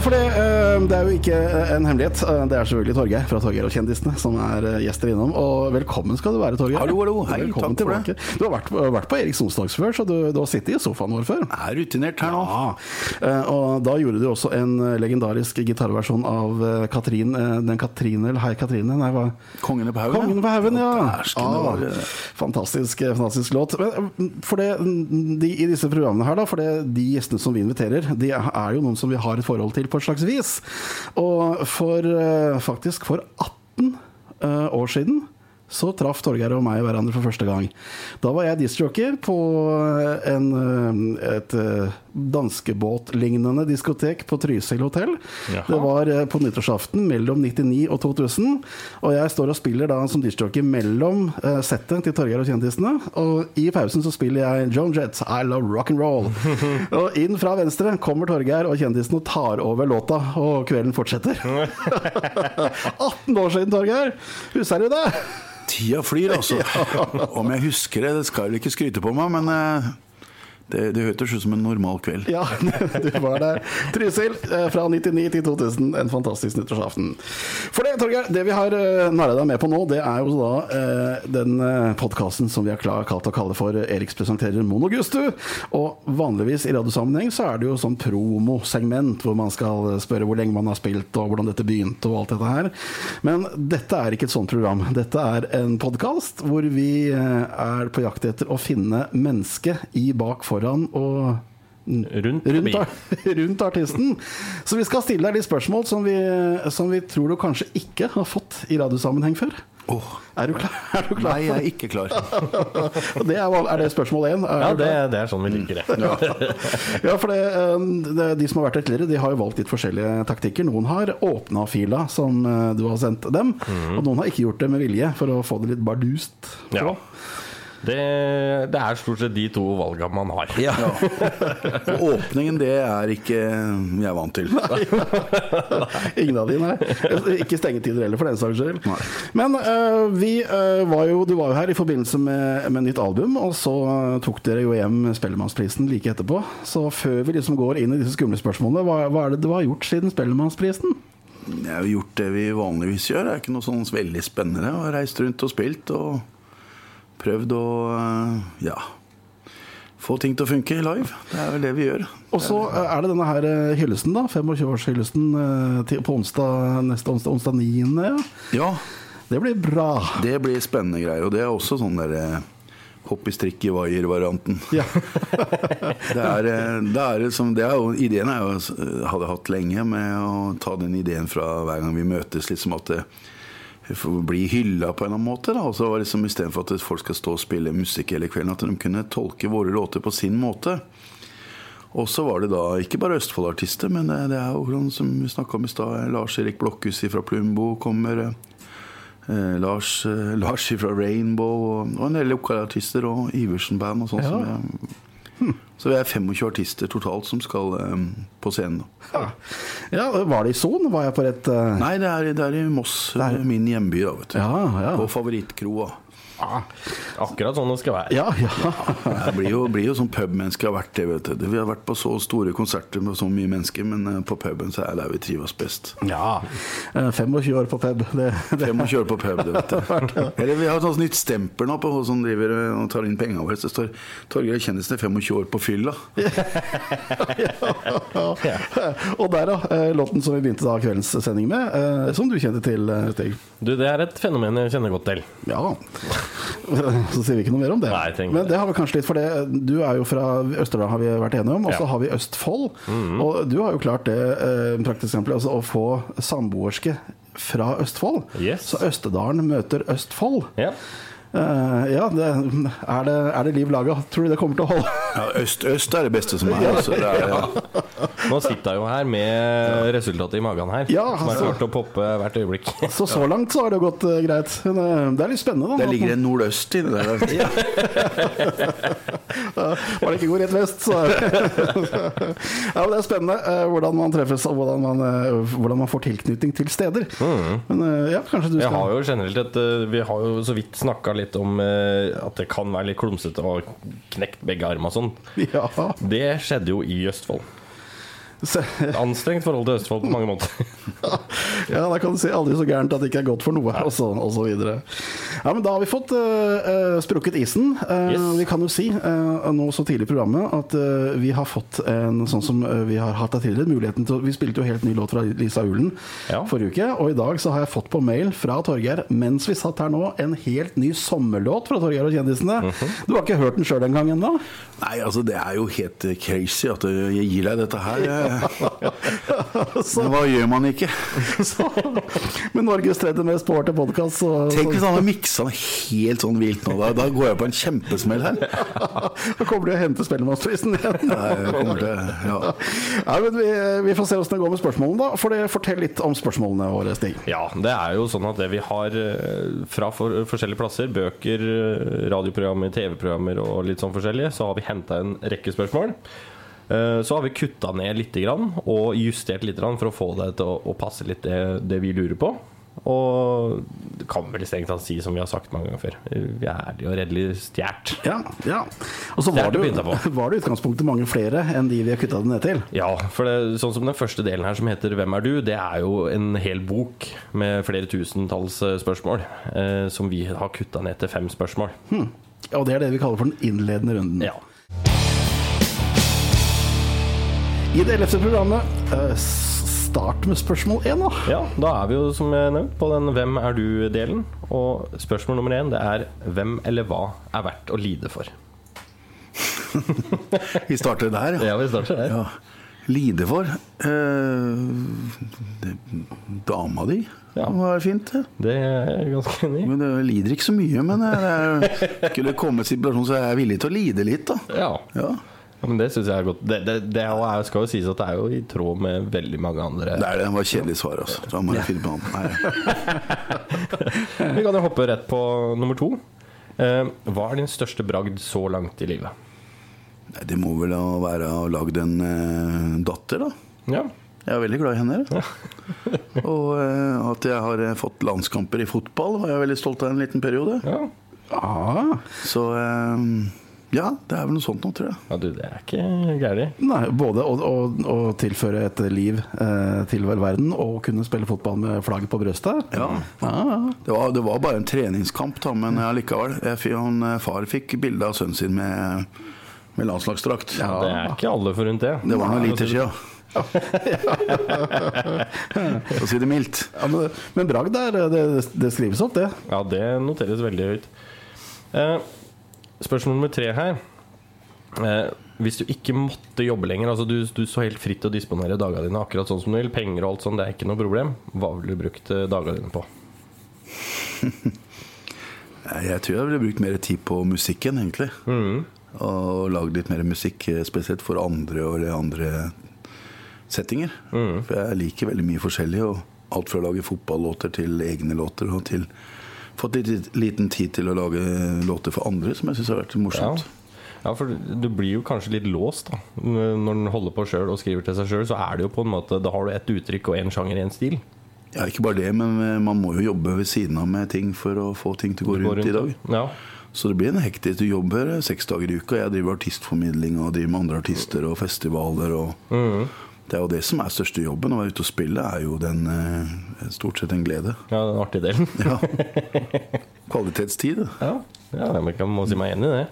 for det, eh, det er jo ikke en hemmelighet. Eh, Det er selvfølgelig Torgeir fra Torgeir og kjendisene som er eh, gjester innom. Og velkommen skal du være, Torgeir. Hallo, hallo. Hei, velkommen takk for det. Du har vært, vært på Eriks onsdags før, så du, du har sittet i sofaen vår før. Jeg er rutinert her nå. Ja, eh, og da gjorde du også en eh, legendarisk gitarversjon av eh, Katrin, eh, den Katrine, eller Hei Katrine, nei, hva? Kongene på haugen. Kongen på haugen, ja. Ah, eh, fantastisk, eh, fantastisk låt. Men for det, de, i disse programmene her, da, for det, de gjestene som vi inviterer, de er jo noen som vi har et forhold til på et slags vis. Og for eh, faktisk for 18 eh, år siden så traff Torgeir og meg hverandre for første gang. Da var jeg disjoker på en, eh, et eh, danskebåtlignende diskotek på Trysil hotell. Jaha. Det var eh, på nyttårsaften mellom 99 og 2000. Og jeg står og spiller da som disjoker mellom eh, settet til Torgeir og kjendisene. Og i pausen så spiller jeg Joan Jett, I Love Rock and Roll. og inn fra venstre kommer Torgeir og kjendisene og tar over låta, og kvelden fortsetter. 18 år siden, Torgeir! Husker du det? Tida flyr, altså. Om jeg husker det, det skal jeg vel ikke skryte på meg, men eh, det, det hørtes ut som en normal kveld. Ja, du var der. Trysil, eh, fra 99 til 2000. En fantastisk nyttårsaften. For det, Torgeir, det vi har uh, narra deg med på nå, det er jo da eh, den uh, podkasten som vi har kalt å kalle for Eriks presenterer Monogustu. Og vanligvis i radiosammenheng så er det jo sånn promosegment hvor man skal spørre hvor lenge man har spilt og hvordan dette begynte og alt dette her. Men dette er ikke et sånt program. Dette er en podkast hvor vi eh, er på jakt etter å finne mennesket i bak, foran og Rundt rundt, rundt artisten. Så vi skal stille deg de spørsmål som vi, som vi tror du kanskje ikke har fått i radiosammenheng før. Oh. Er du klar, er du klar nei, jeg er ikke klar. Det er, er det spørsmål én? Ja, det, det er sånn vi liker det. Ja, for det, eh, det, de som har vært her tidligere, de har jo valgt litt forskjellige taktikker. Noen har åpna fila som eh, du har sendt dem, og noen har ikke gjort det med vilje for å få det litt bardust. på. Ja. Det, det er stort sett de to valgene man har. Ja. Åpningen, det er ikke jeg vant til. Ingen av de, nei. Ikke stengetider heller, for den saks skyld. Nei. Men uh, vi uh, var jo, du var jo her i forbindelse med, med nytt album, og så øh, tok dere jo hjem Spellemannsprisen like etterpå. Så før vi liksom går inn i disse skumle spørsmålene, hva, hva er det du har gjort siden Spellemannsprisen? Jeg har gjort det vi vanligvis gjør. Det er ikke noe sånn veldig spennende. Jeg har reist rundt og spilt og prøvd å eh, ja, få ting til å funke live. Det er vel det vi gjør. Og så øh, er det denne her øh, hyllesten, da. 25-årshyllesten øh, på onsdag, neste onsdag, onsdag 9. Ja. Ja, Det blir bra. det blir spennende greier. Og det er også sånn der eh, hopp i strikk i wire-varianten. Ja. Det er, eh, det er som, det er jo, ideen eh, hadde jeg hatt lenge med å ta den ideen fra hver gang vi møtes, liksom at det bli hylla på en eller annen måte. Da. Og så var det liksom Istedenfor at folk skal stå og spille musikk hele kvelden, at de kunne tolke våre låter på sin måte. Og så var det da ikke bare Østfold-artister, men det, er jo noen som vi snakka om i stad. Lars-Erik Blokhus fra Plumbo kommer. Eh, Lars, eh, Lars fra Rainbow og, og en del lokale artister og Iversen-band og sånn. Ja. som jeg- Så vi er 25 artister totalt som skal um, på scenen. Ja. ja, var det i Son? Var jeg på rett uh... Nei, det er, det er i Moss, eh, min hjemby, da, vet du. Ja, ja. På favorittkroa. Akkurat sånn det skal være. Ja, ja. Jeg blir jo, blir jo sånn pubmenneske. Jeg har vært det, vet du. Vi har vært på så store konserter med så mye mennesker, men eh, på puben så er det der vi trives best. ja. Eh, 25 år på pub. Det, det. 25 år på pub, det, vet du. Eller vi har et sånt nytt stempel nå på hun som driver og tar inn pengene våre. Det står 'Torgeir Kjendisen er 25 år på fylla'. Og der, da. eh, Låten som vi begynte da kveldens sending med, eh, som du kjente til, eh, Stig. Du, det er et fenomen jeg kjenner godt til. Ja. Så sier vi ikke noe mer om det. Nei, Men det har vi kanskje litt, for det Du er jo fra Østerdal, har vi vært enige om. Og så Ja. har vi Østfold. Mhm. Og du har jo klart det, eh, praktisk eksempel, altså å få samboerske fra Østfold. Yes. Så Østerdalen møter Østfold. Ja. Eh, ja, det, er, det, er det liv laga? Tror du det kommer til å holde? Ja, øst, øst er det beste som er. Altså, det er Nå sitter jeg jo her med resultatet i magen her. Ja, som er altså. klart å poppe hvert øyeblikk. Så så langt så har det gått uh, greit. Men eh, det er litt spennende, da. det ligger en nordøst i det der. Var det ikke går rett vest, så Ja, men det er spennende uh, hvordan man treffes, og hvordan man, hvordan man får tilknytning til steder. Men eh, ja, kanskje du Vi Jeg har jo generelt et Vi har jo så vidt snakka litt om eh, at det kan være litt klumsete og knekt begge armer og sånn. Ja. Det skjedde jo i Østfold. Anstrengt forhold til Østfold på mange måter. ja, da kan du si aldri så gærent at det ikke er godt for noe, og så, og så videre. Ja, men da har vi fått eh, sprukket isen. Uh, Yes. Vi kan jo si uh, nå så tidlig i programmet at vi har fått en sånn som vi har hatt det tidligere, muligheten til Vi spilte jo helt ny låt fra Lisa Ulen Ja. forrige uke, og i dag så har jeg fått på mail fra Torgeir, mens vi satt her nå, en helt ny sommerlåt fra Torgeir og kjendisene. Mhm. Du har ikke hørt den sjøl engang ennå? Nei, altså det er jo helt crazy at jeg gir deg dette her. Så- Men hva gjør man ikke? Så, med Norges tredje mest sporty podkast, så, Tenk hvis han hadde miksa den helt sånn vilt nå. Da, da går jeg på en kjempesmell her. da kommer du og henter Spellemannsprisen igjen. Nei, til, ja. Ja, men vi, vi får se åssen det går med spørsmålene, da. For det, fortell litt om spørsmålene våre, Stig. Ja, det er jo sånn at det vi har eh, fra for, forskjellige plasser, bøker, eh, radioprogrammer, TV-programmer og litt sånn forskjellige, så har vi henta en rekke spørsmål. Eh, Så har vi kutta ned litt og justert litt for å få det til å passe litt det, det vi lurer på. Og det kan vel strengt tatt si som vi har sagt mange ganger før. Vi er ærlig og redelig stjålet. Ja, ja. Og så var det jo, var det utgangspunktet mange flere enn de vi har kutta det ned til. Ja, for det, sånn som den første delen her som heter 'Hvem er du?', det er jo en hel bok med flere tusentalls eh, spørsmål. Eh, som vi har kutta ned til fem spørsmål. Og det er det vi kaller for den innledende runden. Ja. I det ellevte programmet, eh, start med spørsmål én, da. ja, da er vi jo som jeg nevnt på den 'Hvem er du?'-delen. Og spørsmål nummer én det er 'Hvem eller hva er verdt å lide for?' Vi starter der, ja. Ja, vi starter der. ja. Lide for eh, Dama di. Ja. Det var fint, det. Det er jeg ganske enig i. Men det lider ikke så mye. Men det er, skulle komme en situasjon så er jeg villig til å lide litt, da. Ja. Ja. Ja, men det syns jeg er godt. Det, det, det er, skal jo sies at det er jo i tråd med veldig mange andre Det er det. Det var kjedelig svar, altså. Da må jeg finne. Vi kan jo hoppe rett på nummer to. Eh, hva er din største bragd så langt i livet? Nei, Det må vel da være å ha lagd en eh, datter, da. Ja. Jeg er veldig glad i henne. Og eh, at jeg har eh, fått landskamper i fotball, var jeg veldig stolt av en liten periode. ja. Ah, Så eh, ja, det er vel noe sånt nå, tror jeg. Ja, du, det er ikke gærent. nei, både å, å, å tilføre et liv eh, til vel verden og kunne spille fotball med flagget på brøstet. Ja. Ah, Det var, det var bare en treningskamp, da, men allikevel. Jeg han, eh, far fikk bilde av sønnen sin med, med landslagsdrakt. Ja, det er ikke alle forunt det. Det var noen liter siden. For å si det mildt. ja, men, men bragd der, det, det skrives opp, det. Ja, det noteres veldig høyt. Eh, spørsmål nummer tre her. Eh, hvis du ikke måtte jobbe lenger, altså du, du så helt fritt å disponere dagene dine akkurat sånn som du vil, penger og alt sånt, det er ikke noe problem, hva ville du brukt eh, dagene dine på? Jeg tror jeg ville brukt mer tid på musikken, egentlig. Og lagd litt mer musikk, eh, spesielt for andre og andre settinger. For jeg liker veldig mye forskjellig. Og alt fra å lage fotballåter til egne låter, og til fått litt liten tid til å lage låter for andre, som jeg syns har vært morsomt. ja, for du blir jo kanskje litt låst da Når den holder på sjøl og skriver til seg sjøl, så er det jo på en måte Da har du ett uttrykk og én sjanger, én stil. Ja, ikke bare det, men eh, man må jo jobbe ved siden av med ting for å få ting til å gå rundt, rundt, i dag. Ja. Så det blir en hektisk Du jobber eh, seks dager i uka. Jeg driver artistformidling og driver med andre artister og festivaler. Og Mhm. Det er jo det som er største jobben. Å være ute og spille er jo den eh, stort sett en glede. ja, den artige delen. Ja. Kvalitetstid. Ja, ja jeg må si meg enig i det.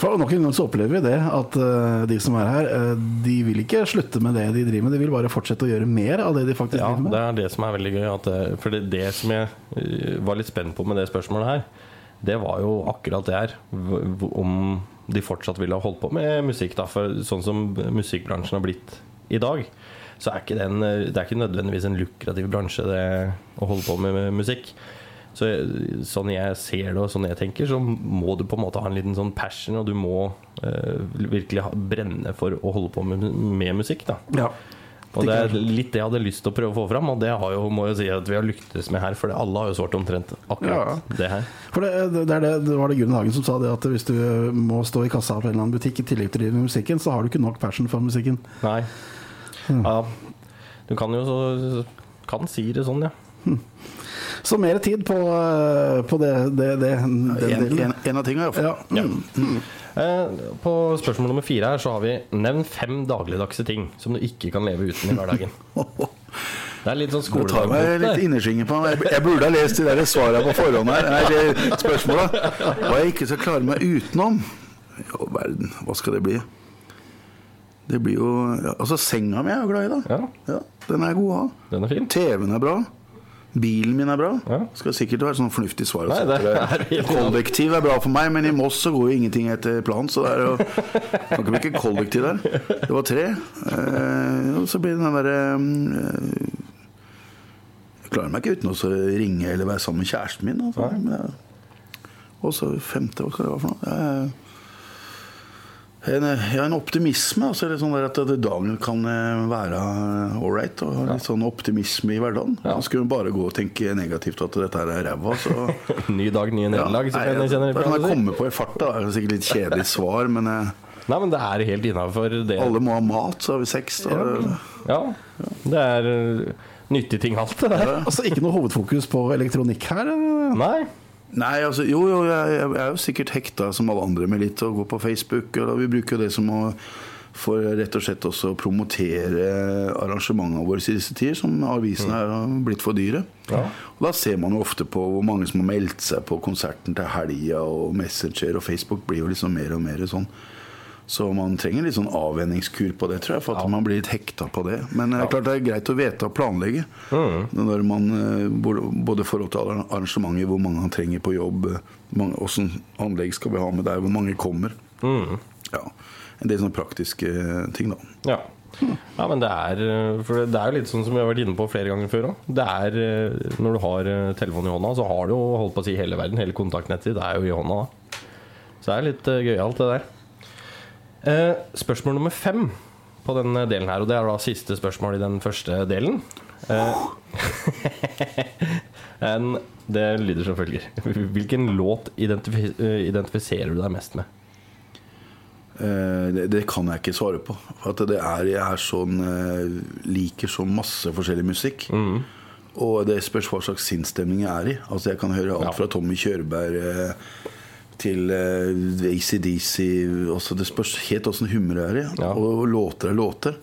For nok en gang så opplever vi det at eh, de som er her, eh, de vil ikke slutte med det de driver med, de vil bare fortsette å gjøre mer av det de faktisk Ja, driver med. Ja, det er det som er veldig gøy. At for det, det som jeg var litt spent på med det spørsmålet her, det var jo akkurat det her. Om de fortsatt ville holdt på med musikk. Da. For sånn som musikkbransjen har blitt i dag, så er ikke den, eh, det er ikke nødvendigvis en lukrativ bransje det å holde på med, med musikk. Så Sånn jeg ser det og sånn jeg tenker, så må du på en måte ha en liten sånn passion, og du må eh, virkelig ha, brenne for å holde på med, med musikk. da Ja. og det er litt det jeg hadde lyst til å prøve å få fram, og det har jo, må jeg si at vi har lyktes med her. For alle har jo svart omtrent akkurat det her. For det, det, det, det var det Gunn Hagen som sa det, at hvis du må stå i kassa på en eller annen butikk i tillegg til å drive med musikken, så har du ikke nok passion for musikken. Nei. Ja, du kan jo så Kan si det sånn, ja. Så mer tid på, eh, på det, det, det den En, delen. en, en av tingene, iallfall. Ja. Eh, På spørsmål nummer fire her så har vi nevn fem dagligdagse ting som du ikke kan leve uten i hverdagen. Det er litt sånn Det tar meg skoledag. litt innerskinnet på Jeg, jeg burde ha lest de der svarene på forhånd her. Nei, det spørsmålet. Hva jeg ikke skal klare meg utenom. I verden, hva skal det bli? Det blir jo Altså, senga mi er jo glad i, da. Ja. Ja, den er god å ha. Den er fin. TV-en er bra. Bilen min er bra. Ja. Skal sikkert være sånn fornuftig svar. Nei, det er Kollektiv er bra for meg, men i Moss så går jo ingenting etter planen. Så det er jo Kan ikke bruke kollektiv der. Det var tre. Eh, og så blir det den derre eh, Jeg klarer meg ikke uten å ringe eller være sammen med kjæresten min. Altså. Og så femte, hva skal det være for noe? Eh, en, ja, en optimisme. Altså litt sånn der at dagen kan eh, være ålreit. Og litt sånn optimisme i hverdagen. Ja. Så skulle man bare gå og tenke negativt at dette her er ræva. Så Ny dag, nye nederlag. Ja, jeg sånn jeg komme på i farta. Det er sikkert litt kjedelig svar, men eh, Nei, men det er helt innafor det. alle må ha mat, så har vi sex. Da. Ja, det er uh, nyttige ting alt, det der. Altså ikke noe hovedfokus på elektronikk her? Nei. Nei, altså, jo, jo, jeg, jeg er jo sikkert hekta som alle andre med litt å gå på Facebook. Og vi bruker jo det som å for rett og slett også å promotere arrangementene våre i disse tider, som avisene er blitt for dyre. Ja. Og Da ser man jo ofte på hvor mange som har meldt seg på konserten til helga, og Messenger og Facebook blir jo liksom mer og mer sånn. Så man trenger litt sånn avvenningskur på det, tror jeg, for at man blir litt hekta på det. Men det er klart det er greit å vite og planlegge. Når man, eh, både forhold til arrangementet, hvor mange han trenger på jobb, åssen anlegg skal vi ha med der, hvor mange kommer. Ja, En del sånne praktiske ting, da. Ja. ja, men det er For det er jo litt sånn som vi har vært inne på flere ganger før òg. Det er Når du har telefonen i hånda, så har du jo holdt på å si hele verden. Hele kontaktnettet ditt er jo i hånda da. Så det er litt gøyalt, det der. Eh, spørsmål nummer fem på den delen her, og det er da siste spørsmål i den første delen. Eh, en, det lyder som følger. Hvilken låt identifi eh, identifiserer du deg mest med? Eh, Det, det kan jeg ikke svare på. For at det er, jeg er sånn, eh, liker så masse forskjellig musikk. Mm. Og det spørs hva slags sinnsstemning jeg er i. Altså Jeg kan høre alt fra Tommy Kjørberg eh, til uh, ACDC. Også det spørs helt åssen humøret er i. Ja. Og, låter er låter.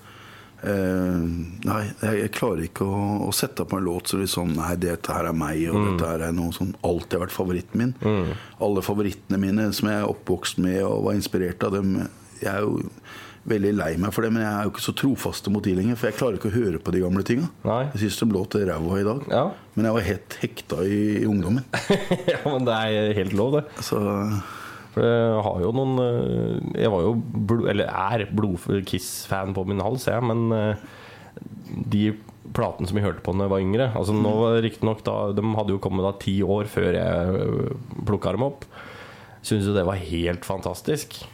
Uh, nei, jeg, jeg klarer ikke å, å sette opp en låt så liksom Nei, dette her er meg, og Mm. dette her er noe som alltid har vært favoritten min. Alle favorittene mine som jeg er oppvokst med og var inspirert av dem Jeg er jo veldig lei meg for det, men jeg er jo ikke så trofaste mot de lenger. For jeg klarer ikke å høre på de gamle tinga. Jeg syns de låt ræva i dag. Ja. Men jeg var helt hekta i, i ungdommen. ja, men det er helt lov, det. Så For jeg har jo noen eh, Jeg var jo blod, Eller er blod-Kiss-fan på min hals, jeg, men eh, de platene som jeg hørte på da jeg var yngre Altså nå var Riktignok da De hadde jo kommet da ti år før jeg plukka dem opp. Syns jo det var helt fantastisk. ja,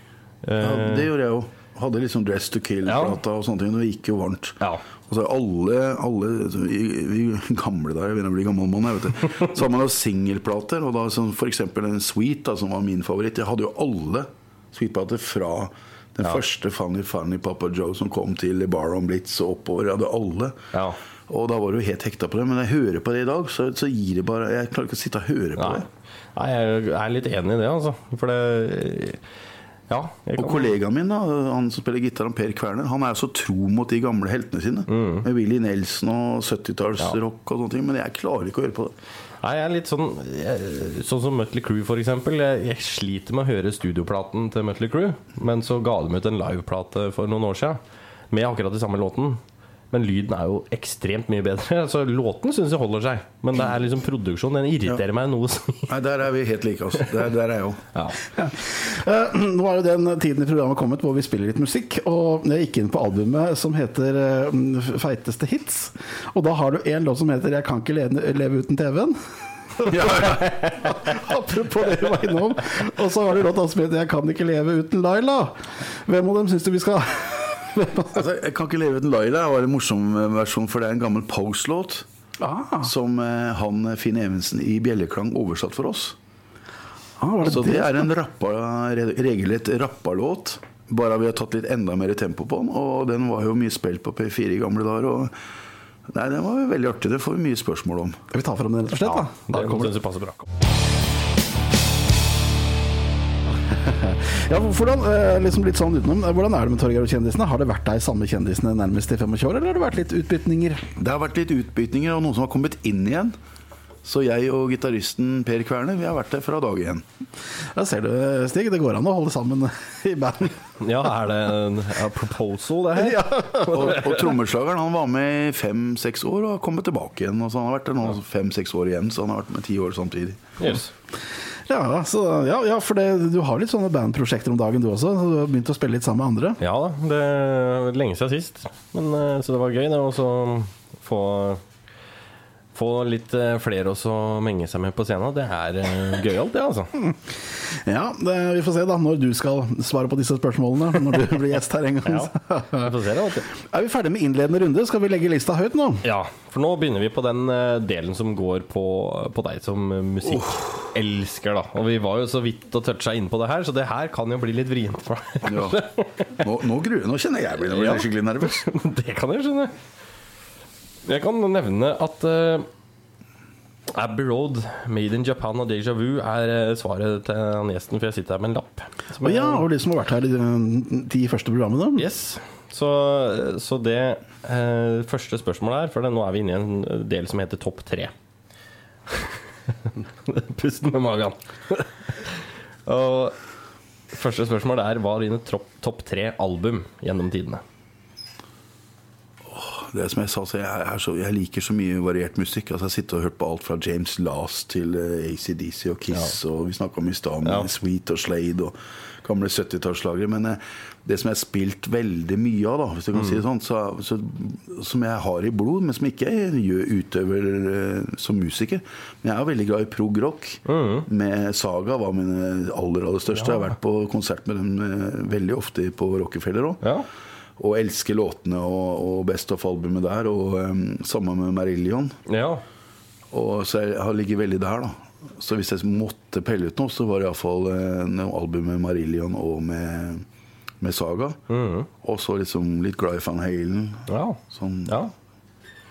Eh, det gjorde jeg jo. Hadde liksom Dress to Kill-plata og sånne ting. Det gikk jo varmt. Ja. Altså alle, alle vi, gamle der, jeg begynner å bli gammel mann. Så har man jo singelplater, og da sånn, for eksempel en Sweet, da, som var min favoritt. Jeg hadde jo alle Sweet-plater fra den første Funny Funny Papa Joe som kom til Bar on Blitz og oppover. Jeg hadde alle. Ja. Og da var du helt hekta på det. Men jeg hører på det i dag, så, så gir det bare Jeg klarer ikke å sitte og høre på Nei. det. Nei, jeg er litt enig i det, altså. For det Ja. Og kollegaen min, da, han som spiller gitar, Per Kverner, han er så tro mot de gamle heltene sine. Med Willy Nelson og 70-tallsrock og sånne ting. Men jeg klarer ikke å høre på det. Nei, jeg er litt sånn jeg, Sånn som Mutley Crew, eksempel. Jeg, jeg sliter med å høre studioplaten til Mutley Crew, men så ga de ut en liveplate for noen år siden med akkurat de samme låten. Men lyden er jo ekstremt mye bedre. Så Låten syns jeg holder seg, men det er liksom produksjonen. Den irriterer meg noe. Nei, der er vi helt like, altså. Der, der er jeg òg. Ja. Eh, nå er jo den tiden i programmet kommet hvor vi spiller litt musikk. Og jeg gikk inn på albumet som heter uh, Feiteste hits. Og da har du en låt som heter 'Jeg kan ikke leve, leve uten TV-en'. Apropos det du var innom. Og så har du låt som heter 'Jeg kan ikke leve uten Laila'. Hvem av dem syns du vi skal Altså, jeg kan ikke leve uten Laila. Det var en morsom versjon, for det er en gammel Post-låt. ah, Som eh, han Finn Evensen i Bjelleklang oversatt for oss. ah, det Så det det? er en rappa, regelrett rappalåt. Bare vi har tatt litt enda mer tempo på den. Og den var jo mye spilt på P4 i gamle dager. Og Nei, det var veldig artig. Det får vi mye spørsmål om. Vi tar fram den, rett og slett? da? da Det kommer den det. passer bra. Ja, hvordan, eh, liksom litt sånn utenom, eh, hvordan er det med Torgeir og kjendisene? Har det vært deg samme kjendisene nærmest i 25 år, eller har det vært litt utbytninger? Det har vært litt utbytninger, og noen som har kommet inn igjen. Så jeg og gitaristen Per Kverne vi har vært der fra dag én. Ja, ser du, Stig, det går an å holde sammen i band. Ja, er det en ja, proposal, det her? Ja. Og, og trommeslageren han var med i fem-seks år og har kommet tilbake igjen. Og så han har vært der nå fem-seks år igjen, så han har vært med ti år samtidig. Yes. Ja, så, ja, ja, for det, du har litt sånne bandprosjekter om dagen du også. så Du har begynt å spille litt sammen med andre. Ja da, det er lenge siden sist. Men, eh, så det var gøy det å få, få litt eh, flere også å menge seg med på scenen. Det er eh, gøyalt, det, altså. Ja, det, Vi får se da når du skal svare på disse spørsmålene. Når du blir gjest her en gang. Ja, vi får se det. alltid. Er vi ferdig med innledende runde? Skal vi legge lista høyt nå? Ja, for nå begynner vi på den eh, delen som går på, på deg som eh, musikkelsker, da. Og vi var jo så vidt og toucha inn på det her, så det her kan jo bli litt vrient for deg. Ja. Nå, nå, gruer, nå kjenner jeg blir Ja. skikkelig nervøs. Det kan jeg skjønne. Jeg kan nevne at uh, Abbey Road, Made in Japan og Deja Vu er eh, svaret til gjesten, for jeg sitter her med en lapp. som ja, og de som har vært her i de de første programmene. Yes. Så, så det eh, første spørsmålet her, for det, nå er vi inne i en del som heter Topp tre. Pust med magen. Og første spørsmål er hva er dine topp topp tre album gjennom tidene? Det som jeg sa, så jeg, så, jeg liker så mye variert musikk. Altså Jeg sitter og hørt på alt fra James Last til uh, ACDC og Kiss. Og vi snakka om i stad Ja. Sweet og Slade og gamle 70-tallslagere. Men uh, det som jeg har spilt veldig mye av, da, hvis jeg kan si det sånn, så, så, som jeg har i blod, men som ikke jeg gjør utøver uh, som musiker Men jeg er veldig glad i prog-rock. Med Saga var mine aller aller største. Jeg har vært på konsert med dem eh, veldig ofte på Rockefeller òg. Og elsker låtene og, og Best of-albumet der, og um, sammen med Marillion. ja. Og så jeg har ligget veldig der, da. Så hvis jeg måtte pelle ut noe, så var det iallfall uh, noe album med Marillion og med, med Saga. Og så liksom litt glad i Van Halen. Ja. Sånn. ja.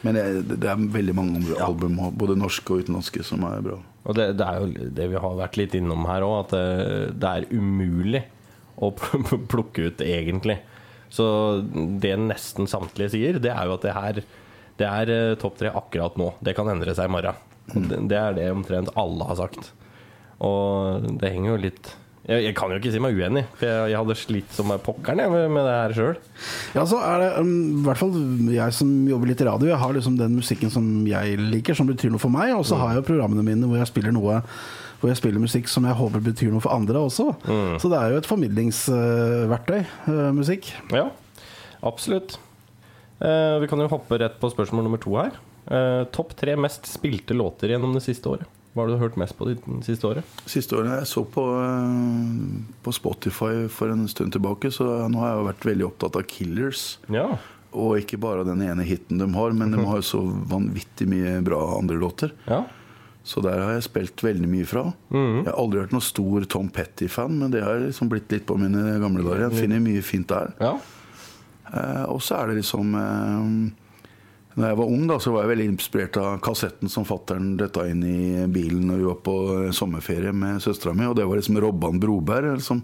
Men det, det er veldig mange andre album, både norske og utenlandske, som er bra. Og det, det er jo det vi har vært litt innom her òg, at det, det er umulig å plukke ut egentlig. Så det nesten samtlige sier, det er jo at det her Det er eh, topp tre akkurat nå. Det kan endre seg i morgen. Det, det er det omtrent alle har sagt. Og det henger jo litt Jeg, jeg kan jo ikke si meg uenig, for jeg, jeg hadde slitt som pokkeren jeg, med, med det her sjøl. Ja, så er det um, hvert fall jeg som jobber litt i radio. Jeg har liksom den musikken som jeg liker, som betyr noe for meg. Og så har jeg jo programmene mine hvor jeg spiller noe hvor jeg spiller musikk som jeg håper betyr noe for andre også. Så det er jo et formidlingsverktøy, uh, musikk. Ja, absolutt. Eh, vi kan jo hoppe rett på spørsmål nummer to her. Eh, Topp tre mest spilte låter gjennom det siste året. Hva har du hørt mest på det siste året? Siste året jeg så på, uh, på Spotify for en stund tilbake, så nå har jeg jo vært veldig opptatt av Killers. Ja. Og ikke bare den ene hiten de har, men de har jo så vanvittig mye bra andre låter. ja. Så der har jeg spilt veldig mye fra. Jeg har aldri vært noen stor Tom Petty-fan, men det har liksom blitt litt på mine gamle dager. Jeg finner mye fint der. ja. Eh, og så er det liksom eh, Når jeg var ung, da, så var jeg veldig inspirert av kassetten som fattern detta inn i bilen når vi var på sommerferie med søstera mi, og det var liksom Robban Broberg, som,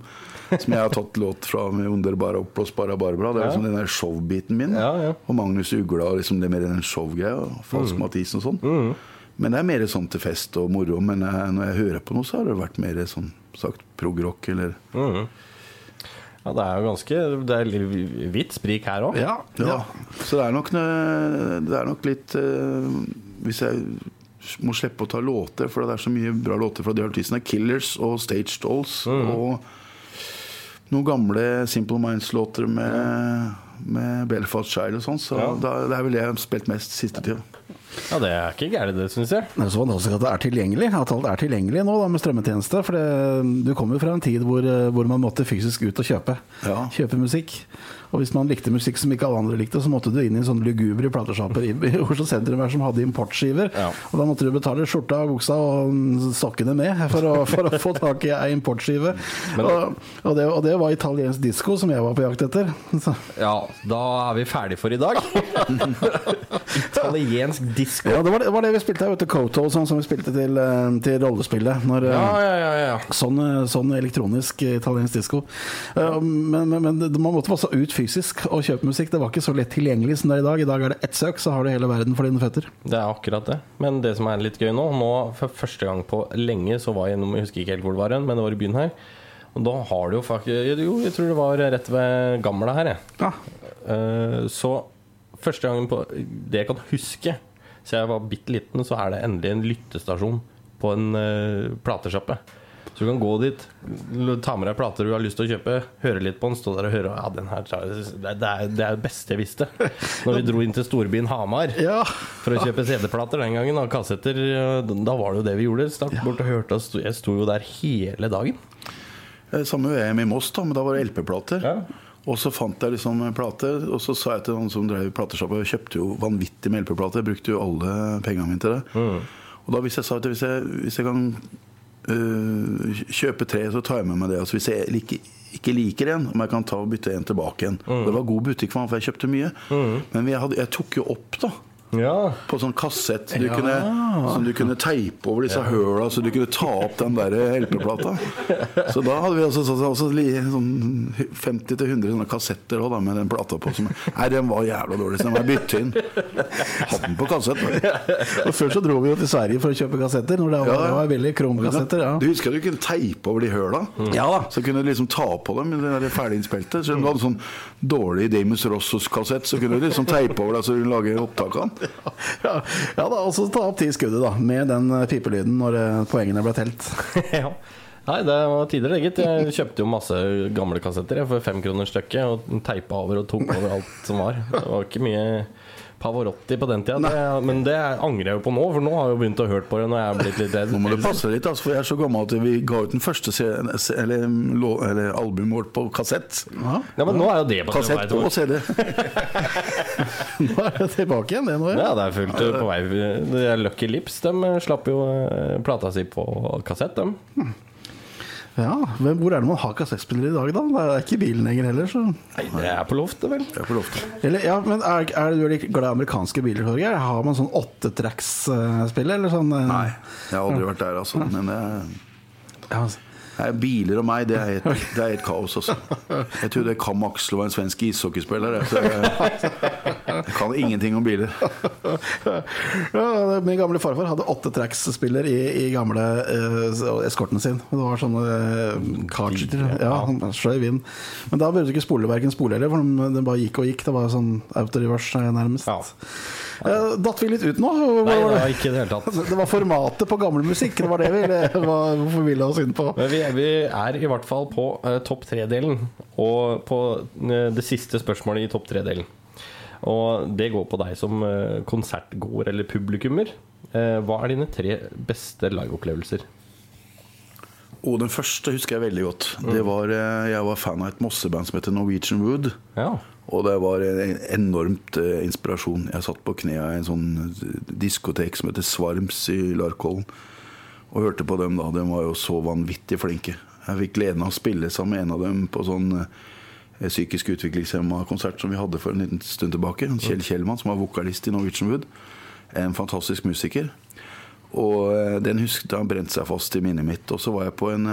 som jeg har tatt låt fra med 'Underbara oppblåsbara Barbara'. Det er liksom den der showbiten min. Ja, ja. Og Magnus Ugla, og liksom det mer den showgreia. Falsk Mm. Mathisen og sånn. Men det er mer sånn til fest og moro. Men jeg, når jeg hører på noe, så har det vært mer sånn sagt prog-rock eller Ja, det er jo ganske Det er litt vidt sprik her òg. Ja, Ja. Så det er nok, det er nok litt eh, Hvis jeg må slippe å ta låter, for det er så mye bra låter fra de artistene. Killers og Stage Dolls. Og noen gamle Simple Minds-låter med, med Belfast Child og sånn. Så Ja. da, det er vel det jeg har spilt mest siste tida. Ja, det er ikke gærent, det, syns jeg. Det er så fantastisk at det er tilgjengelig At alt er tilgjengelig nå da med strømmetjeneste. For det, du kommer jo fra en tid hvor, eh, hvor man måtte fysisk ut og kjøpe. Ja. Kjøpe musikk. Og hvis man likte musikk som ikke alle andre likte, så måtte du inn i sånne lugubre platesjapper i i Oslo sentrum her som hadde importskiver. Ja. Og da måtte du betale skjorta, buksa og sokkene med for å, for å få tak i ei importskive. Og, og, det, og det var italiensk disko som jeg var på jakt etter. Så. Ja, da er vi ferdig for i dag. Italiensk disko. Ja, det var det, var det vi spilte. Vet du, Koto og sånn som vi spilte til, eh, til rollespillet. Når, eh, Ja, ja, ja, ja. Sånn, eh, sånn elektronisk italiensk disko. Men, men, men man måtte også ut fysisk og kjøpe musikk. Det var ikke så lett tilgjengelig som det er i dag. I dag er det ett søk, så har du hele verden for dine føtter. Det er akkurat det. Men det som er litt gøy nå Nå for første gang på lenge så var jeg gjennom, Jeg husker ikke helt hvor det var hen, men det var i byen her. Og da har du jo faktisk Jo, jeg tror det var rett ved Gamla her, jeg. Ja. Så første gangen på det jeg kan huske, så jeg var bitte liten, så er det endelig en lyttestasjon på en uh, platesjappe. Så du kan gå dit, ta med deg plater du har lyst til å kjøpe, høre litt på den, stå der og høre Ja, den her det, er- det, er, beste jeg visste. Når vi dro inn til storbyen Hamar ja. for å kjøpe CD-plater den gangen, og kassetter, da var det jo det vi gjorde. Stakk bort og hørte oss. Jeg sto jo der hele dagen. Eh, Samme VM i Moss, da, men da var det LP-plater. Ja. Og så fant jeg liksom plate, og så sa jeg til han som drev platesjappa Jeg kjøpte jo vanvittig med LP-plater. Jeg brukte jo alle pengene mine til det. Og da hvis jeg sa at hvis jeg, hvis jeg kan uh, kjøpe tre, så tar jeg med meg det. Altså hvis jeg ikke, ikke liker en, om jeg kan ta og bytte en tilbake igjen. Det var god butikk for meg, for jeg kjøpte mye. Men jeg, hadde, jeg tok jo opp, da. Ja. På sånn kassett du Ja. kunne, som du kunne teipe over disse høla, så du kunne ta opp den der LP-plata. Så da hadde vi også, også, så, så, sånn 50-100 sånne kassetter også, da, med den plata på. Som, nei, den var jævla dårlig, så den var bytte inn. Hadde den på kassett. da. Og Før så dro vi jo til Sverige for å kjøpe kassetter. Når det var, Ja, ja. det var veldig kromkassetter. Ja. Du husker at du kunne teipe over de høla? Ja da. Så kunne du liksom ta på dem med det ferdiginnspilte. Så om du hadde sånn dårlig Damus Rossos-kassett, så kunne du liksom teipe over det så du kunne lage opptak av den. Ja, ja da, og så ta opp ti skuddet da med den eh, pipelyden når eh, poengene ble telt. ja. Nei, det var tider, legget. Jeg kjøpte jo masse gamle kassetter jeg, for fem kroner stykket. Og teipa over og tok over alt som var. Det var ikke mye Pavarotti på den tida. Det, men det angrer jeg jo på nå, for nå har jeg jo begynt å høre på det når jeg er blitt litt redd. Nå må du passe litt, altså, for jeg er så gammel at vi ga ut den første eller, eller albumet vårt på kassett. Ja, Ja, men nå er jo det på Kassett og CD. nå er det tilbake igjen, det nå. Ja. Det er fullt på vei. Det er Lucky Lips de slapp jo eh, plata si på kassett, de. Ja, men Hvor er det man har kassettspillere i dag, da? Det er ikke bilen lenger heller. Så. Nei, det er på loftet, vel. Det er på loftet. Eller, ja, men er, er du veldig glad i amerikanske biler, Torgeir? Har man sånn åttetracks-spill, sånn? eh? Nei, jeg har aldri vært der, altså. Men det er, Ja, altså. Nei, biler og meg, det er helt, det er helt kaos, altså. Jeg trodde Kam Aksel var en svensk ishockeyspiller. Så jeg, jeg kan ingenting om biler. ja, min gamle farfar hadde åttetracks-spiller i, i gamle uh, eskorten sin. Det var sånne uh. Ja, han skjøv inn. Men da burde du ikke spole verken spole eller, for den de bare gikk og gikk. Det var sånn auto-reverse nærmest. Ja. Eh, datt vi litt ut nå? Nei, det var ikke det hele tatt. Det var formatet på gammel musikk. Det var det vi vi oss inn på. Men vi, vi er i hvert fall på uh, topp tre-delen, og på uh, det siste spørsmålet i topp tre-delen. Og det går på deg som eh, konsertgåer eller publikummer. Hva er dine tre beste liveopplevelser? Og den første husker jeg veldig godt. Det var, jeg var fan av et mosseband som heter Norwegian Wood. Ja. Og det var en enormt eh, inspirasjon. Jeg satt på knea i en sånn eh, diskotek som heter Svarms i Larkollen. Og hørte på dem da. De var jo så vanvittig flinke. Jeg fikk gleden av å spille sammen med en av dem på sånn eh, psykisk utviklingshemma-konsert som vi hadde for en liten stund tilbake. Kjell Kjellmann, som var vokalist i Norwegian Wood. En fantastisk musiker. Og den husket han brente seg fast i minnet mitt. Og så var jeg på en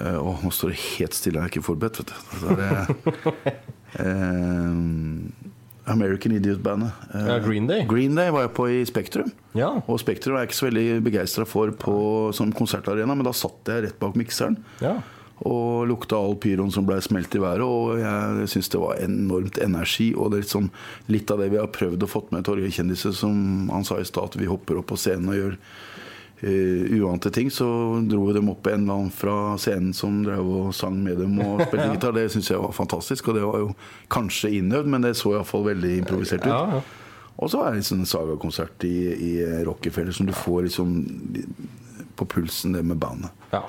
Å, nå står det helt stille, jeg er ikke forberedt, vet du. Så det, eh, American Idiot-bandet. Eh, Ja, Green Day. Green Day var jeg på i Spektrum. Ja. Og Spektrum er jeg ikke så veldig begeistra for på, som konsertarena, men da satt jeg rett bak mikseren. ja. Og lukta all pyroen som ble smelt i været. Og jeg syns det var enormt energi. Og det er litt, sånn, litt av det vi har prøvd å fått med Torgeir Kjendiser, som han sa i stad, at vi hopper opp på scenen og gjør uh, uante ting. Så dro dem opp en eller annen fra scenen som drev og sang med dem og spilte gitar. Det syns jeg var fantastisk. Og det var jo kanskje innøvd, men det så iallfall veldig improvisert ut. Ja, ja. Og så er det en sånn sagakonsert i, i Rockefeller som du får liksom på pulsen, det med bandet. Ja.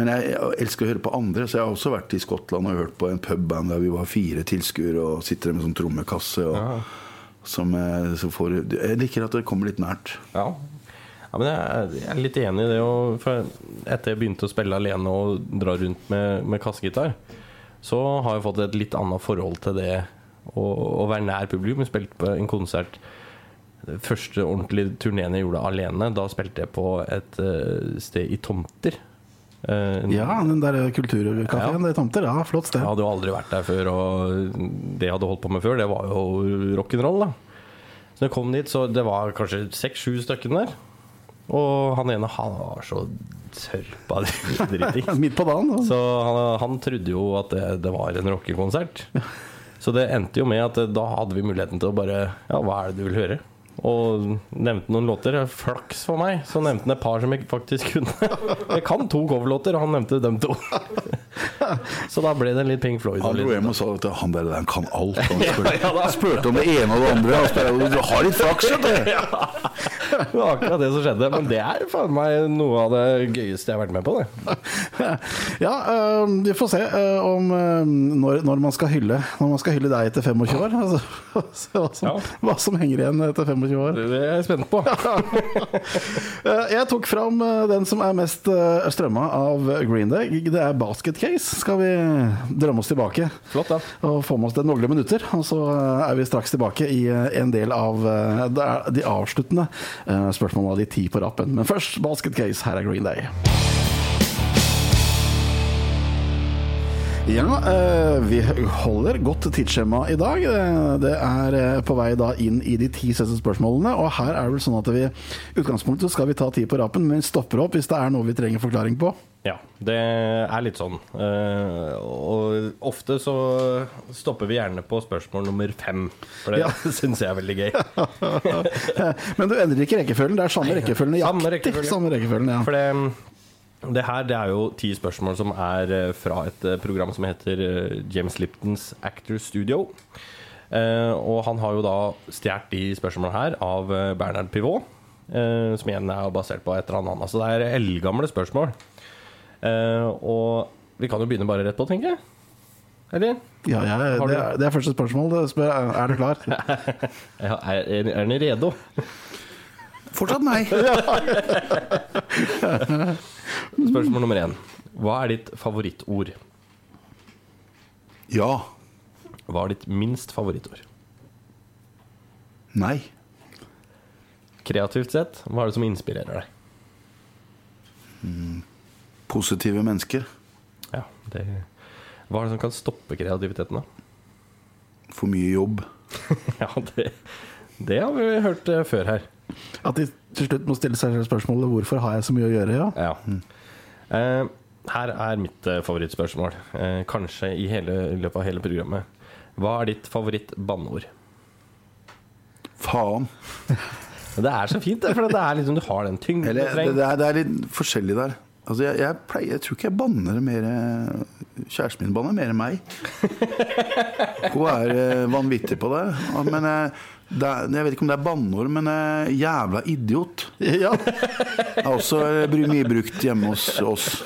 Men jeg, elsker å høre på andre, så jeg har også vært i Skottland og hørt på en pubband der vi var fire tilskuere og sitter med sånn trommekasse. Og, som, eh, så får, jeg liker at det kommer litt nært. Ja. Ja men jeg er, litt enig i det. Og for etter jeg begynte å spille alene og dra rundt med, med kassegitar, så har jeg fått et litt annet forhold til det å, være nær publikum. Jeg spilte på en konsert første ordentlige turneen jeg gjorde alene. Da spilte jeg på et eh, sted i Tomter. Eh, Ja, den der kulturkafeen, Ja. er tomter. Ja, flott sted. Jeg hadde jo aldri vært der før, og det jeg hadde holdt på med før, det var jo rock'n'roll, da. Så jeg kom dit, så det var kanskje seks-sju stykker der. Og han ene, han var så sørpa driting. Midt på dagen. da. Så han, han trodde jo at det, det var en rockekonsert. Så det endte jo med at da hadde vi muligheten til å bare Ja, hva er det du vil høre? Og nevnte noen låter. Flaks for meg, så nevnte han et par som jeg faktisk kunne. Jeg kan to coverlåter, og han nevnte dem to. Så da ble det litt Pink Floyd. Han dro hjem og sa at han der, han kan alt. Han spurte, Ja, ja, spurte om det ene og det andre. Han spurte, du har litt flaks, vet du. Det var akkurat det som skjedde. Men det er faen meg noe av det gøyeste jeg har vært med på. Det. Ja, øh, vi får se øh, om øh, når, når, man skal hylle, når man skal hylle deg etter 25 år. Altså, hva, som, Ja. hva som henger igjen etter 25 år. Det er jeg spent på. Eh, Jeg tok fram eh, den som er mest uh, strømma av Green Day. Det er Basket Case. Skal vi drømme oss tilbake Flott, da. og få med oss det noen minutter. Og så eh, er vi straks tilbake i eh, en del av eh, de avsluttende eh, spørsmålene av de ti på rappen. Men først Basket Case. Her er Green Day. Ja, eh, vi holder godt tidsskjema i dag. Eh, Det er eh, på vei da inn i de ti siste spørsmålene. Og her er det vel sånn at vi i utgangspunktet skal vi ta ti på rapen, men vi stopper opp hvis det er noe vi trenger forklaring på. Ja, det er litt sånn. Og ofte så stopper vi gjerne på spørsmål nummer fem, for det Ja. syns jeg er veldig gøy. Men du endrer ikke rekkefølgen. Det er samme rekkefølgen. Samme rekkefølgen. Samme rekkefølgen, ja. For det, det her det er jo ti spørsmål som er eh, fra et eh, program som heter eh, James Liptons Actor Studio. Eh, og han har jo da stjålet de spørsmålene her av Bernard Bernhard Pivot, eh, som igjen er basert på et eller annet. Så det er eldgamle spørsmål. Eh, og vi kan jo begynne bare rett på, tenker jeg. Eller? ja, ja det, er, det er første spørsmål. Spør, er du klar? Ja, er, er, er den redo? Fortsatt nei. Spørsmål nummer én. Hva er ditt favorittord? Ja. Hva er ditt minst favorittord? Nei. Kreativt sett, hva er det som inspirerer deg? Positive mennesker. Ja, det, hva er det som kan stoppe kreativiteten, da? For mye jobb. Ja, det, det har vi hørt eh, før her. At de til slutt må stille seg selv spørsmålet hvorfor har jeg så mye å gjøre? Ja. Ja. Eh, her er mitt eh, favorittspørsmål. Eh, kanskje i, hele, i løpet av hele programmet. Hva er ditt favoritt-banneord? Faen. Det er så fint, for det er liksom, du har den tyngden du trenger. det, er, det er litt forskjellig der. Altså, jeg, jeg, pleier, jeg tror ikke jeg banner mer Kjæresten min banner mer enn meg. Hun er vanvittig på det. Men det er, jeg vet ikke om det er banneord, men eh, jævla idiot Ja. er også eh, mye brukt hjemme hos oss.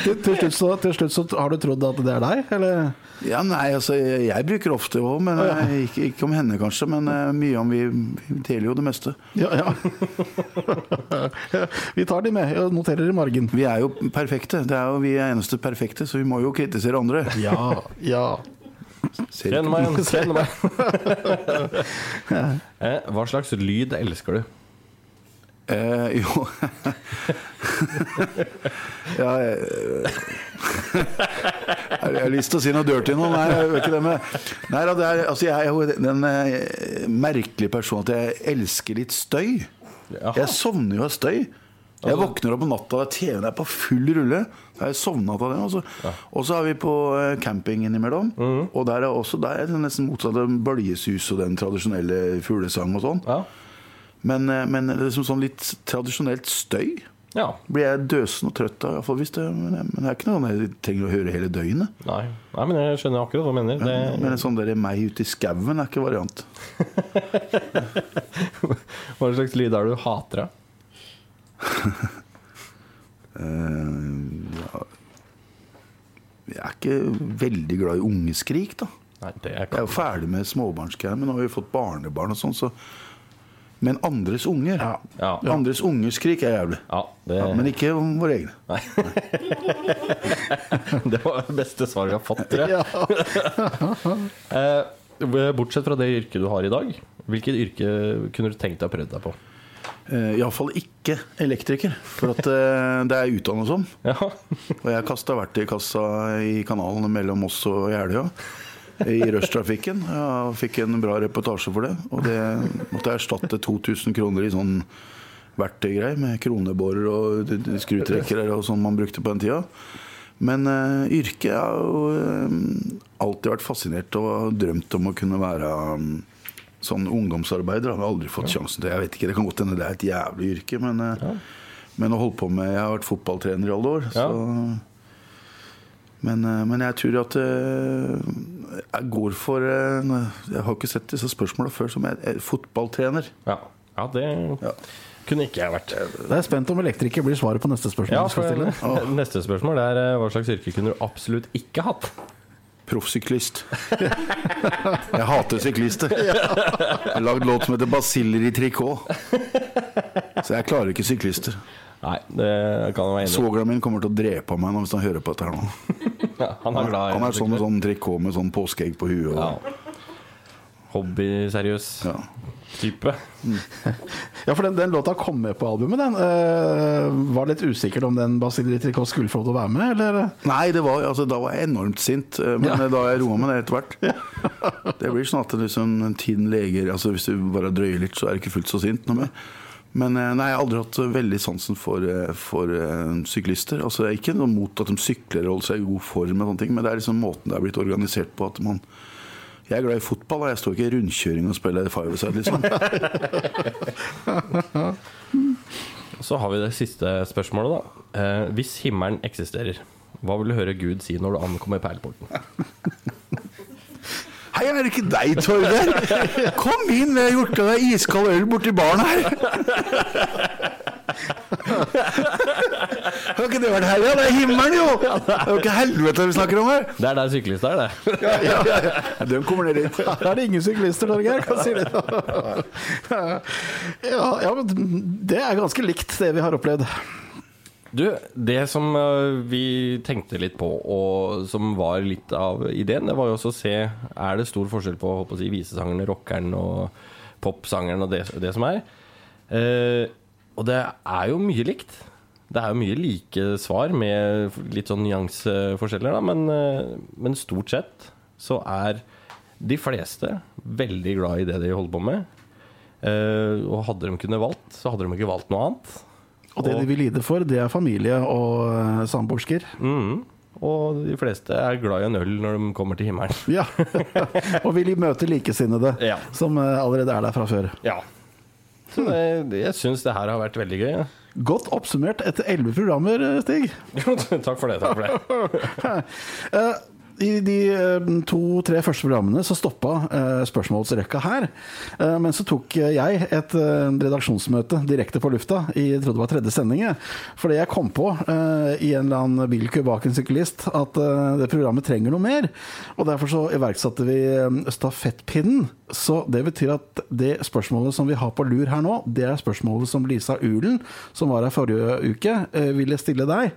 Til, til, slutt så, til slutt så har du trodd at det er deg, eller? Ja, nei, altså, jeg, jeg bruker ofte òg, men eh, ikke, ikke om henne kanskje. Men uh, mye om vi, vi deler jo det meste. Ja, ja. Vi tar de med og noterer i margen. Vi er jo perfekte. Det er jo Vi er eneste perfekte, så vi må jo kritisere andre. Ja, ja. Kjenn meg igjen. Kjenn meg. eh, hva slags lyd elsker du? Eh, jo Ja jeg, jeg har lyst til å si noe dirty nå. Nei, jeg gjør ikke det med Nei da, det er, altså, jeg er jo den eh, merkelige personen at jeg elsker litt støy. Jaha. Jeg sovner jo av støy. Jeg våkner opp på natta TV-en er på full rulle. Jeg sovna av det. Og så, og så er vi på eh, camping innimellom. Og der er også der er det nesten motsatt av bøljesus og den tradisjonelle fuglesang og sånn. Ja. Men, eh, men det liksom sånn litt tradisjonelt støy ja. blir jeg døsen og trøtt av. hvis det, men, men det er ikke noe jeg trenger å høre hele døgnet. Nei. Nei, men jeg skjønner akkurat hva du mener. Det, Men en sånn der meg ute i skauen er ikke variant. Hva slags lyd er det du hater, da? Eh, ja. Jeg er ikke veldig glad i ungeskrik, da. Nei, det er Jeg er jo ferdig med småbarnsgreier, men nå har vi fått barnebarn og sånn, så Men andres unger Ja. Andres ungeskrik er jævlig. Ja, det, Ja, men ikke om våre egne. det var det beste svaret vi har fått, tror jeg. Eh, bortsett fra det yrket du har i dag, hvilket yrke kunne du tenkt deg å prøve deg på? Eh, Iallfall ikke elektriker, for at eh, det er utdannet som. Ja, Og jeg kasta verktøykassa i kanalen mellom oss og Jeløya. I rushtrafikken. Jeg fikk en bra reportasje for det. Og det måtte jeg erstatte 2000 kroner i sånn verktøygreier med kroneborer og skrutrekkere og sånn man brukte på den tida. Men uh, yrket har jo uh, alltid vært fascinert og drømt om å kunne være mm, sånn ungdomsarbeider. Har vi aldri fått sjansen til. Jeg vet ikke, Det kan godt hende det er et jævlig yrke, men, ja. men å holde på med Jeg har vært fotballtrener i alle år. Ja. så... Men, eh, men jeg tror at eh, jeg går for eh, Jeg har ikke sett disse spørsmålene før som jeg, jeg, fotballtrener. ja. ja det Ja. kunne ikke jeg vært. Jeg er spent om elektriker blir svaret på neste spørsmål Ja, du skal for. Neste spørsmål er eh, hva slags yrke kunne du absolutt ikke hatt? Proffsyklist. Jeg hater syklister. Jeg har lagd låt som heter 'Basiller i trikot'. Så jeg klarer ikke syklister. Nei, det kan jeg være enig i. Svogeren min kommer til å drepe meg nå hvis han hører på dette her nå. Ja, han er glad Han er sånn med sånn trikot med sånn påskeegg på huet. ja. Og, Hobbyseriøs ja. Type. Ja, for den, den låta kom med på albumet, den. Uh, var litt usikker om den Basile Tricot skulle få lov til å være med, eller? Nei, det var, altså, da var jeg enormt sint, men men da har jeg roa meg det etter hvert. Det blir sånn at liksom, tiden leger altså, Hvis du bare drøyer litt, så er du ikke fullt så sint noe mer. Men eh, nei, jeg har aldri hatt veldig sansen for, eh, for uh, syklister. Altså, jeg er ikke noe mot at de sykler og holder seg i god form, og sånne ting, men det er liksom måten det er blitt organisert på. at man jeg er glad i fotball, og jeg står ikke i rundkjøring og spiller five-side, liksom. Så har vi det siste spørsmålet, da. Eh, hvis himmelen eksisterer, hva vil du høre Gud si når du ankommer perleporten? Hei, er det ikke deg, Torgeir? Kom inn, jeg har gjort deg iskald øl borti baren her. Har ikke det vært her, ja? Det er himmelen, jo! Det er jo ikke helvete vi snakker om her. Det er der syklister er, det. ja, ja, ja. De kommer ned dit. Her er det ingen syklister, Torgeir. Hva sier du? Ja, ja, men det er ganske likt det vi har opplevd. Du, det som eh, vi tenkte litt på, og som var litt av ideen, det var jo også å se Er det stor forskjell på å si, visesangeren, rockeren og popsangeren og det, det som er. Eh, og det er jo mye likt. Det er jo mye like svar med litt sånn nyanseforskjeller, da, men, eh, men stort sett så er de fleste veldig glad i det de holder på med. Eh, og hadde de kunnet valgt, så hadde de ikke valgt noe annet. Og det de vil lide for, det er familie og eh, samboersker. Mm. Og de fleste er glad i en øl når de kommer til himmelen. Ja. og vil møte likesinnede Ja. som allerede er der fra før. Ja. Så det, det, jeg syns det her har vært veldig gøy. Ja. Godt oppsummert etter elleve programmer, eh, Stig. takk for det. takk for det Eh, I de eh, to-tre første programmene så stoppa eh, spørsmålsrekka her. Eh, men så tok jeg et redaksjonsmøte direkte på lufta i jeg trodde det var tredje sending. Fordi jeg kom på i en eller annen bilkø bak en syklist at det programmet trenger noe mer. Og derfor så iverksatte vi stafettpinnen. Så det betyr at det spørsmålet som vi har på lur her nå, det er spørsmålet som Lisa Ulen, som var her forrige uke, ville stille deg.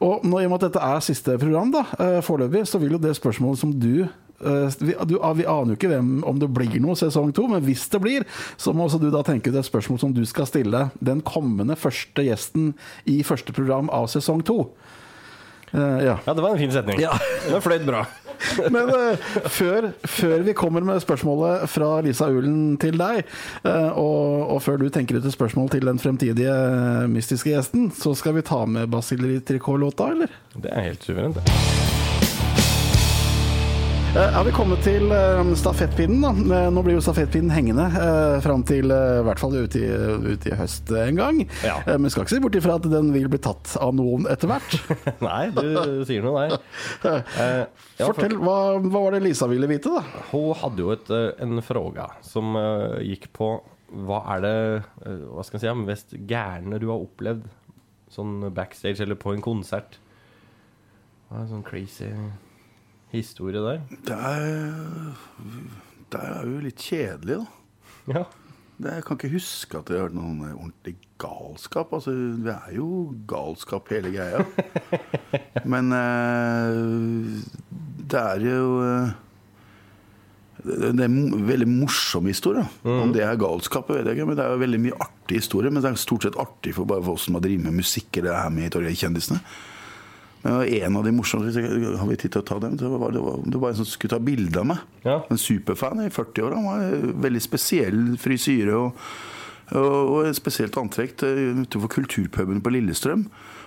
Og nå, i og med at dette er siste program, da, eh, foreløpig, så vil jo det spørsmålet som du eh, vi, du, vi aner jo ikke hvem, om det blir noe sesong to, men hvis det blir, så må også du da tenke ut et spørsmål som du skal stille den kommende første gjesten i første program av sesong to. Eh, ja. Ja, det var en fin setning. Ja. Det fløyt bra. Men uh, før, før vi kommer med spørsmålet fra Lisa Ulen til deg, uh, og, og før du tenker ut et spørsmål til den fremtidige mystiske gjesten, så skal vi ta med Basileri Tricot-låta, eller? Det er helt suverent. det. Eh, Har vi kommet til eh, stafettpinnen, da? Eh, Nå blir jo stafettpinnen hengende eh, fram til eh, i hvert fall ute i, ut i høst en gang. Ja. Eh, men skal ikke se bort ifra at den vil bli tatt av noen etter hvert. Nei, du sier noe nei. Eh, ja, for- Fortell, hva, hva var det Lisa ville vite, da? Hun hadde jo et, eh, en fråga som eh, gikk på hva er det eh, hva skal jeg si, mest gærne du har opplevd sånn backstage eller på en konsert? Hva er det sånn crazy historie der? Det er, det er jo litt kjedelig, da. Ja. Det, jeg kan ikke huske at det har vært noen ordentlig galskap. Altså, det er jo galskap hele greia. Men eh, det er jo eh, det, det er en veldig morsom historie. Om det er galskap, vet jeg ikke. Men det er jo veldig mye artig historie. Men det er stort sett artig for bare folk som har drevet med musikk eller er med i Torgeir Kjendisene. Men en av de morsomste Har vi tid til å ta dem? Det var, det var, det var en som skulle ta bilde av meg. Ja. En superfan i 40-åra. Han var veldig spesiell frisyre og, og, og spesielt antrekk eh, utenfor kulturpuben på Lillestrøm.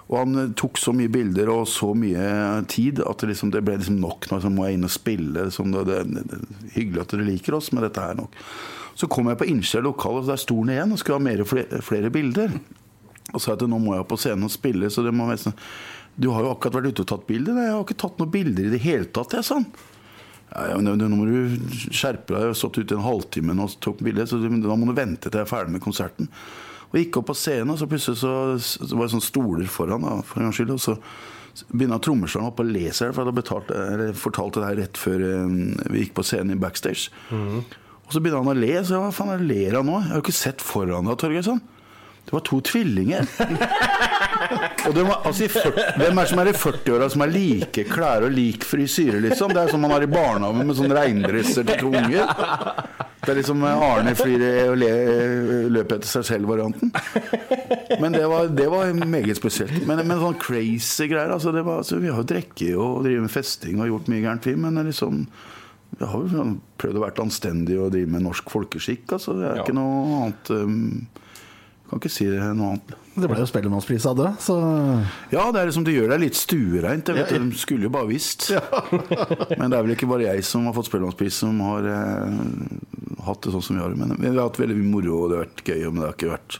Og han eh, tok så mye bilder og så mye tid at det, liksom, det ble liksom nok. Nå så må jeg inn og spille. Liksom, det, det, det, hyggelig at dere liker oss, men dette er nok. Så kom jeg på innsida av lokalet, og der sto han igjen og skulle ha mer, flere, flere bilder. Og sa at nå må jeg på scenen og spille, så det må være sånn Du har jo akkurat vært ute og tatt bilder. Nei, jeg har ikke tatt noen bilder i det hele tatt, jeg, han. Ja, men nå må du skjerpe deg. Jeg har stått ute en halvtime og tok bilde, så da må du vente til jeg er ferdig med konserten. Og gikk opp på scenen, og så plutselig så, så var det sånne stoler foran, da, for en gangs skyld. Og så begynner trommeslageren opp og leser det, for jeg hadde fortalt det her rett før eh, vi gikk på scenen i backstage. Og så begynner han å le. Så hva faen er ler han nå? Jeg har jo ikke sett foran deg, Torgeir. Sånn. Det var to tvillinger. Og det var, altså, i 40, hvem er som er i 40-åra som er like klær og lik frisyre, liksom? Det er som man har i barnehagen med sånne regndresser til to unger. Det er liksom Arne flyr og le, løper etter seg selv-varianten. Men det var, det var meget spesielt. Men, men sånn crazy greier altså, det var, altså, Vi har jo drukket og drevet med festing og gjort mye gærent, vi. Men liksom vi har jo prøvd å være anstendig og drive med norsk folkeskikk. Altså, det er Ja. ikke noe annet um, Kan ikke si det noe annet. Det ble jo Spellemannspris av det, så Ja, det er liksom, det gjør deg litt stuereint. Ja, ja. De skulle jo bare visst. Men det er vel ikke bare jeg som har fått Spellemannspris som har eh, hatt det sånn som vi har. Men vi har hatt veldig mye moro, og det har vært gøy. Men det har ikke vært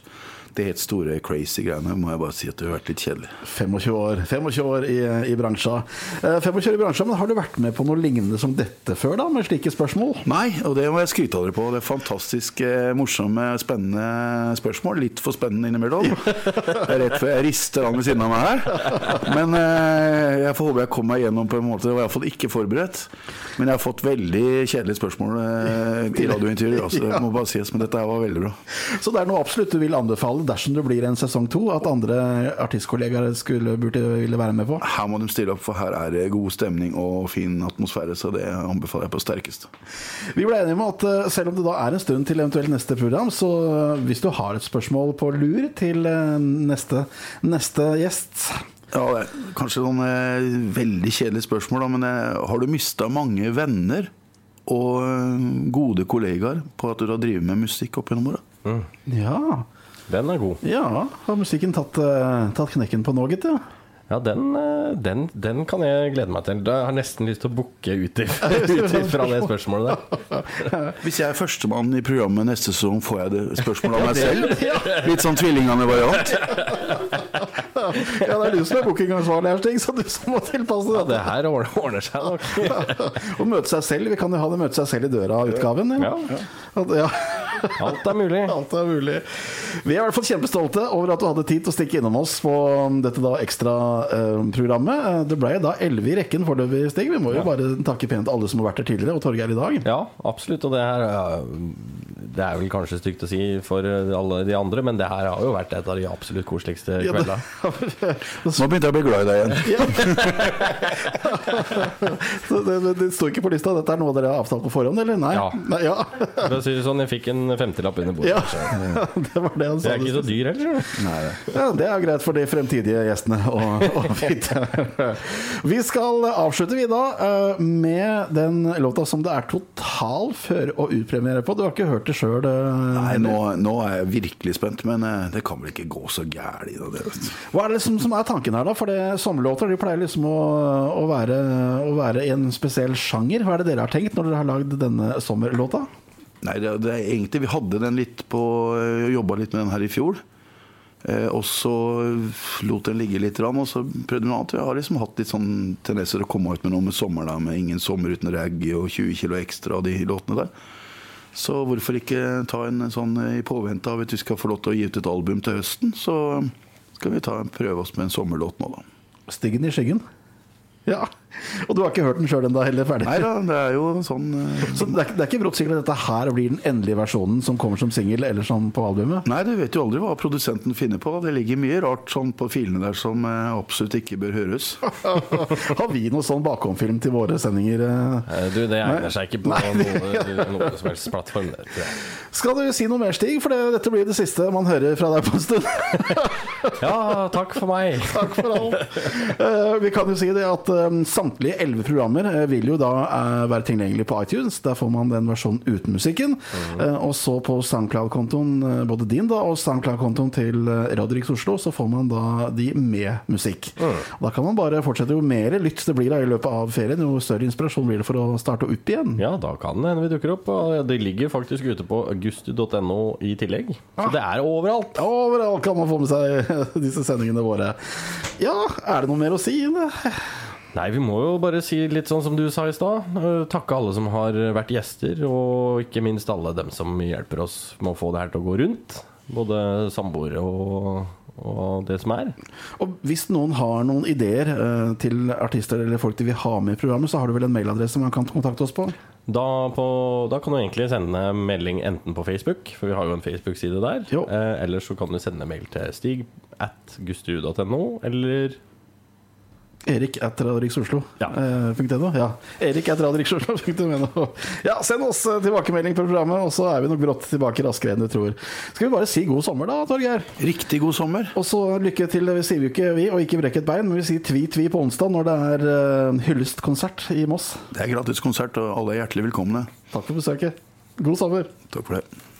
det helt store crazy greiene. Må jeg bare si at det har vært litt kjedelig. 25 år, 25 år i, i bransja. Eh, 25 år i bransja, men har du vært med på noe lignende som dette før, da? Med slike spørsmål? Nei, og det må jeg skryte av dere på. Det er fantastisk eh, morsomme, spennende spørsmål. Litt for spennende innimellom. Jeg rett før jeg rister han ved siden av meg her. Men eh, jeg får håpe jeg kommer meg gjennom på en måte. Det var iallfall ikke forberedt. Men jeg har fått veldig kjedelige spørsmål eh, i radiointervjuer. Altså, det må bare sies, men dette her var veldig bra. Så det er noe absolutt du vil anbefale dersom det blir en sesong to, at andre artistkollegaer skulle, burde, ville være med på? Her må de stille opp, for her er det god stemning og fin atmosfære. Så det anbefaler jeg på sterkeste. Vi ble enige om at eh, selv om det da er en stund til eventuelt neste program, så eh, hvis du har et spørsmål på lur til eh, neste, neste gjest Ja, det er kanskje noen eh, veldig kjedelige spørsmål, da, men eh, har du mista mange venner og gode kollegaer på at du har drevet med musikk opp gjennom åra? Ja, Den er god. ja har musikken tatt, eh, tatt knekken på noe, gitt? Ja. Ja, den, eh, den, den kan jeg glede meg til. Jeg har nesten lyst til å booke ut ifra det spørsmålet der. Hvis jeg er førstemann i programmet neste sesong, får jeg det spørsmålet av meg selv? Litt sånn tvillingene-variant? ja, det er du som er bookingansvarlig her, Stig, så du som må tilpasse Ja, det her ordner, seg nok. Å møte seg selv, vi kan jo ha det møte seg selv i døra-utgaven. Ja. Ja. Alt er mulig. Alt er mulig. Vi er i hvert fall kjempestolte over at du hadde tid til å stikke innom oss på dette da ekstraprogrammet. Det ble da elleve i rekken foreløpig, Stig. Vi må jo bare takke pent alle som har vært her tidligere, og Torgeir i dag. Ja, absolutt. Og det her ja, Det er vel kanskje stygt å si for alle de andre, men det her har jo vært et av de absolutt koseligste Ja, det- kveldene. Nå begynte jeg å bli glad i deg igjen. Så det, det, det står ikke på lista. Dette er noe dere har avtalt på forhånd, eller? Nei? Ja. Nei, ja. For å si det sånn, jeg fikk en femtilapp under bordet. ja. Det var det han Det sa. er ikke så dyr heller. Nei, Ja, det er greit for de fremtidige gjestene å, å vite. Vi skal avslutte vi da eh, med den låta som det er total før- og utpremiere på. Du har ikke hørt det ikke sjøl? Nei, nå, nå er jeg virkelig spent, men eh, det kan vel ikke gå så du. Hva er det som, som er tanken her, da? For det, sommerlåter de pleier liksom å, å, være, å være en spesiell sjanger. Hva er det dere har tenkt når dere har lagd denne sommerlåta? Nei, det, det er egentlig Vi hadde den litt på eh, Jobba litt med den her i fjor. Eh, og så lot den ligge litt, og så prøvde vi noe annet. Vi har liksom hatt litt sånn tendenser å komme ut med noe med sommer, da, med 'Ingen sommer uten reggae' og 20 kilo ekstra og de låtene der. Så hvorfor ikke ta en sånn eh, i påvente av at vi skal få lov til å gi ut et album til høsten, så skal vi ta, prøve oss med en sommerlåt nå, da. Stiggen i skyggen? Ja. Og du har ikke hørt den sjøl ennå heller? ferdig? Nei da, det er jo sånn uh... Så det er, det er ikke brått sikkert at dette her blir den endelige versjonen som kommer som singel eller som på albumet? Nei, du vet jo aldri hva produsenten finner på. Det ligger mye rart sånn på filene der som uh, absolutt ikke bør høres. har vi noe sånn bakomfilm til våre sendinger? Eh, Du, det egner seg ikke på noe, noe som helst plattform. Skal du si noe mer, Stig? For det, dette blir det siste man hører fra deg på en stund. Ja, takk for meg. Takk for alt. Eh, vi kan jo si det at eh, samtlige elleve programmer eh, vil jo da eh, være tilgjengelig på iTunes. Der får man den versjonen uten musikken. Mm. og så på SoundCloud-kontoen, både din da og SoundCloud-kontoen til Radrix Oslo, så får man da de med musikk. Da kan man bare fortsette. Jo mer lytt det blir da i løpet av ferien, jo større inspirasjon blir det for å starte opp igjen. Ja, da kan det hende vi dukker opp. Det ligger faktisk ute på gustu.no i tillegg. Så det er overalt. Overalt kan man få med seg disse sendingene våre. Ja, er det noe mer å si? Eller? Nei, vi må jo bare si litt sånn som du sa i stad. Eh, Takke alle som har vært gjester, og ikke minst alle dem som hjelper oss med å få det her til å gå rundt. Både samboere og, og det som er. Og hvis noen har noen ideer eh, til artister eller folk de vil ha med i programmet, så har du vel en mailadresse man kan kontakte oss på? Da, på, da kan du egentlig sende melding enten på Facebook, for vi har jo en Facebook-side der. Eh, eller så kan du sende mail til stig at gustu.no, eller Erik at radioriksoslo. Ja. Eh, NO. ja. Erik at radioriksoslo.no. Ja, send oss eh, tilbakemelding på programmet, og så er vi nok brått tilbake raskere enn du tror. Skal vi bare si god sommer, da, Torgeir? Riktig god sommer. Og så lykke til, det sier vi jo ikke vi, og ikke brekk et bein, men vi sier tvi-tvi på onsdag når det er uh, hyllestkonsert i Moss. Det er gratis konsert, og alle er hjertelig velkomne. Takk for besøket. God sommer. Takk for det.